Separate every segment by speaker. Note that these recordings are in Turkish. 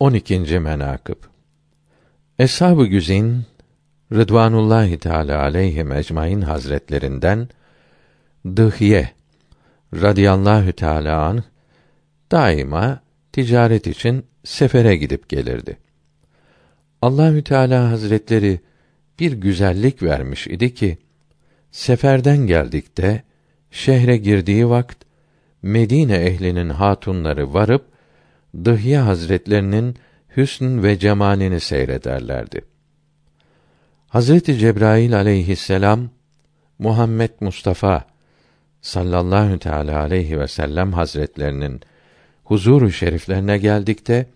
Speaker 1: 12. menakıb Eshab-ı Güzin Rıdvanullahi Teala aleyhi ecmaîn hazretlerinden Dıhye radıyallahu teala an daima ticaret için sefere gidip gelirdi. Allahü Teala Hazretleri bir güzellik vermiş idi ki seferden geldikte şehre girdiği vakt Medine ehlinin hatunları varıp Dıhye Hazretlerinin hüsn ve cemalini seyrederlerdi. Hazreti Cebrail aleyhisselam Muhammed Mustafa sallallahu teala aleyhi ve sellem hazretlerinin huzuru şeriflerine geldikte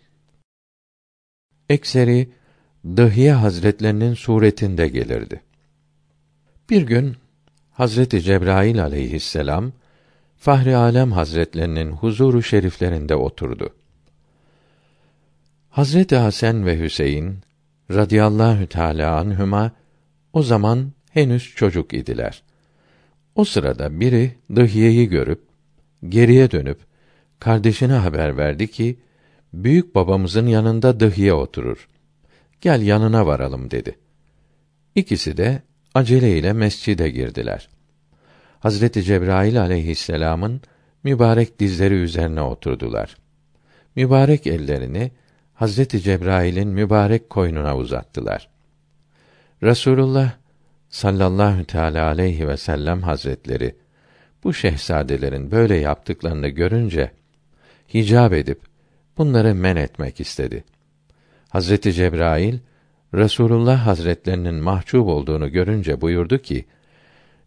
Speaker 1: ekseri Dıhye Hazretlerinin suretinde gelirdi. Bir gün Hazreti Cebrail aleyhisselam Fahri Alem Hazretlerinin huzuru şeriflerinde oturdu. Hazreti Hasan ve Hüseyin radıyallahu teala anhuma o zaman henüz çocuk idiler. O sırada biri Dıhye'yi görüp geriye dönüp kardeşine haber verdi ki büyük babamızın yanında Dıhye oturur. Gel yanına varalım dedi. İkisi de aceleyle mescide girdiler. Hazreti Cebrail aleyhisselam'ın mübarek dizleri üzerine oturdular. Mübarek ellerini Hazreti Cebrail'in mübarek koynuna uzattılar. Resulullah sallallahu teala aleyhi ve sellem hazretleri bu şehzadelerin böyle yaptıklarını görünce hicab edip bunları men etmek istedi. Hazreti Cebrail Resulullah Hazretlerinin mahcup olduğunu görünce buyurdu ki: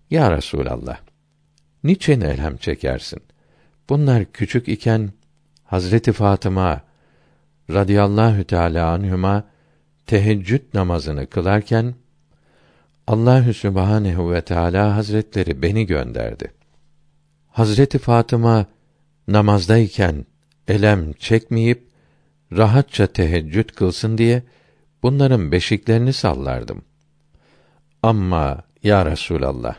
Speaker 1: Ya Resulallah, niçin elhem çekersin? Bunlar küçük iken Hazreti Fatıma radıyallahu teala anhuma teheccüd namazını kılarken Allahü Sübhanehu ve Teala Hazretleri beni gönderdi. Hazreti Fatıma namazdayken elem çekmeyip rahatça teheccüd kılsın diye bunların beşiklerini sallardım. Amma ya Resulallah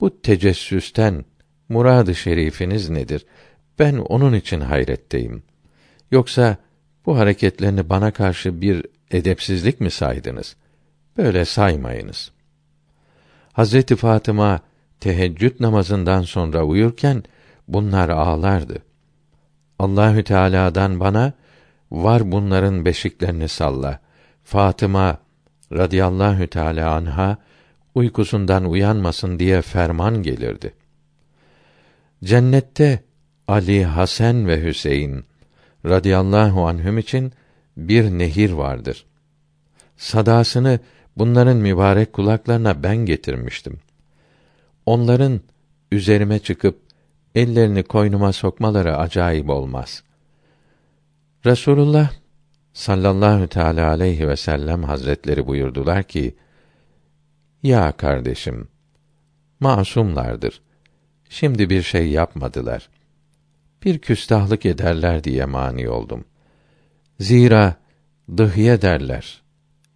Speaker 1: bu tecessüsten muradı şerifiniz nedir? Ben onun için hayretteyim. Yoksa bu hareketlerini bana karşı bir edepsizlik mi saydınız? Böyle saymayınız. Hazreti Fatıma teheccüd namazından sonra uyurken bunlar ağlardı. Allahü Teala'dan bana var bunların beşiklerini salla. Fatıma radıyallahu teala anha uykusundan uyanmasın diye ferman gelirdi. Cennette Ali, Hasan ve Hüseyin radıyallahu anhüm için bir nehir vardır. Sadasını bunların mübarek kulaklarına ben getirmiştim. Onların üzerime çıkıp ellerini koynuma sokmaları acayip olmaz. Resulullah sallallahu teala aleyhi ve sellem hazretleri buyurdular ki: Ya kardeşim, masumlardır. Şimdi bir şey yapmadılar bir küstahlık ederler diye mani oldum. Zira dıhye derler.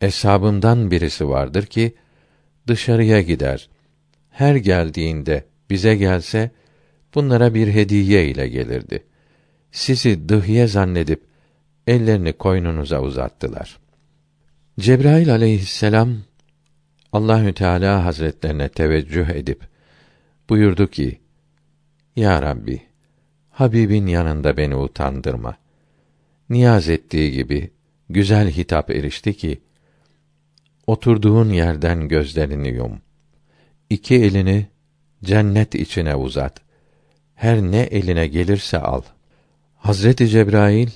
Speaker 1: Eshabımdan birisi vardır ki dışarıya gider. Her geldiğinde bize gelse bunlara bir hediye ile gelirdi. Sizi dıhye zannedip ellerini koynunuza uzattılar. Cebrail aleyhisselam Allahü Teala Hazretlerine teveccüh edip buyurdu ki: Ya Rabbi Habibin yanında beni utandırma. Niyaz ettiği gibi güzel hitap erişti ki oturduğun yerden gözlerini yum. İki elini cennet içine uzat. Her ne eline gelirse al. Hazreti Cebrail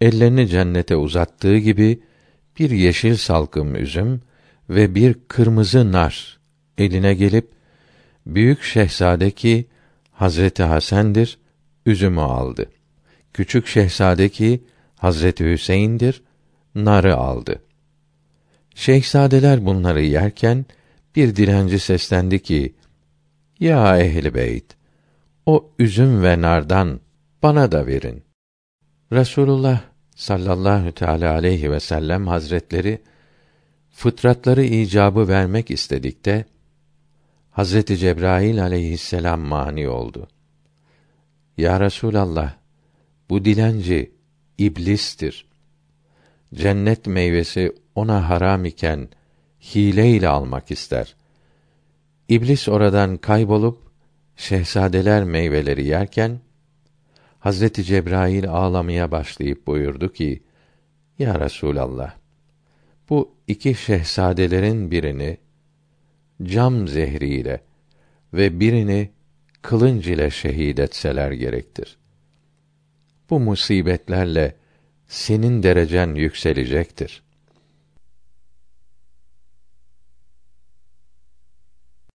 Speaker 1: ellerini cennete uzattığı gibi bir yeşil salkım üzüm ve bir kırmızı nar eline gelip büyük şehzade ki Hazreti Hasen'dir üzümü aldı. Küçük şehzade ki Hazreti Hüseyin'dir, narı aldı. Şehzadeler bunları yerken bir dilenci seslendi ki: Ya ehli beyt, o üzüm ve nardan bana da verin. Resulullah sallallahu teala aleyhi ve sellem hazretleri fıtratları icabı vermek istedikte Hazreti Cebrail aleyhisselam mani oldu. Ya Resulallah, bu dilenci iblistir. cennet meyvesi ona haram iken hileyle almak ister. İblis oradan kaybolup şehzadeler meyveleri yerken Hazreti Cebrail ağlamaya başlayıp buyurdu ki: Ya Resulallah, bu iki şehzadelerin birini cam zehriyle ve birini kılınç ile şehit etseler gerektir. Bu musibetlerle senin derecen yükselecektir.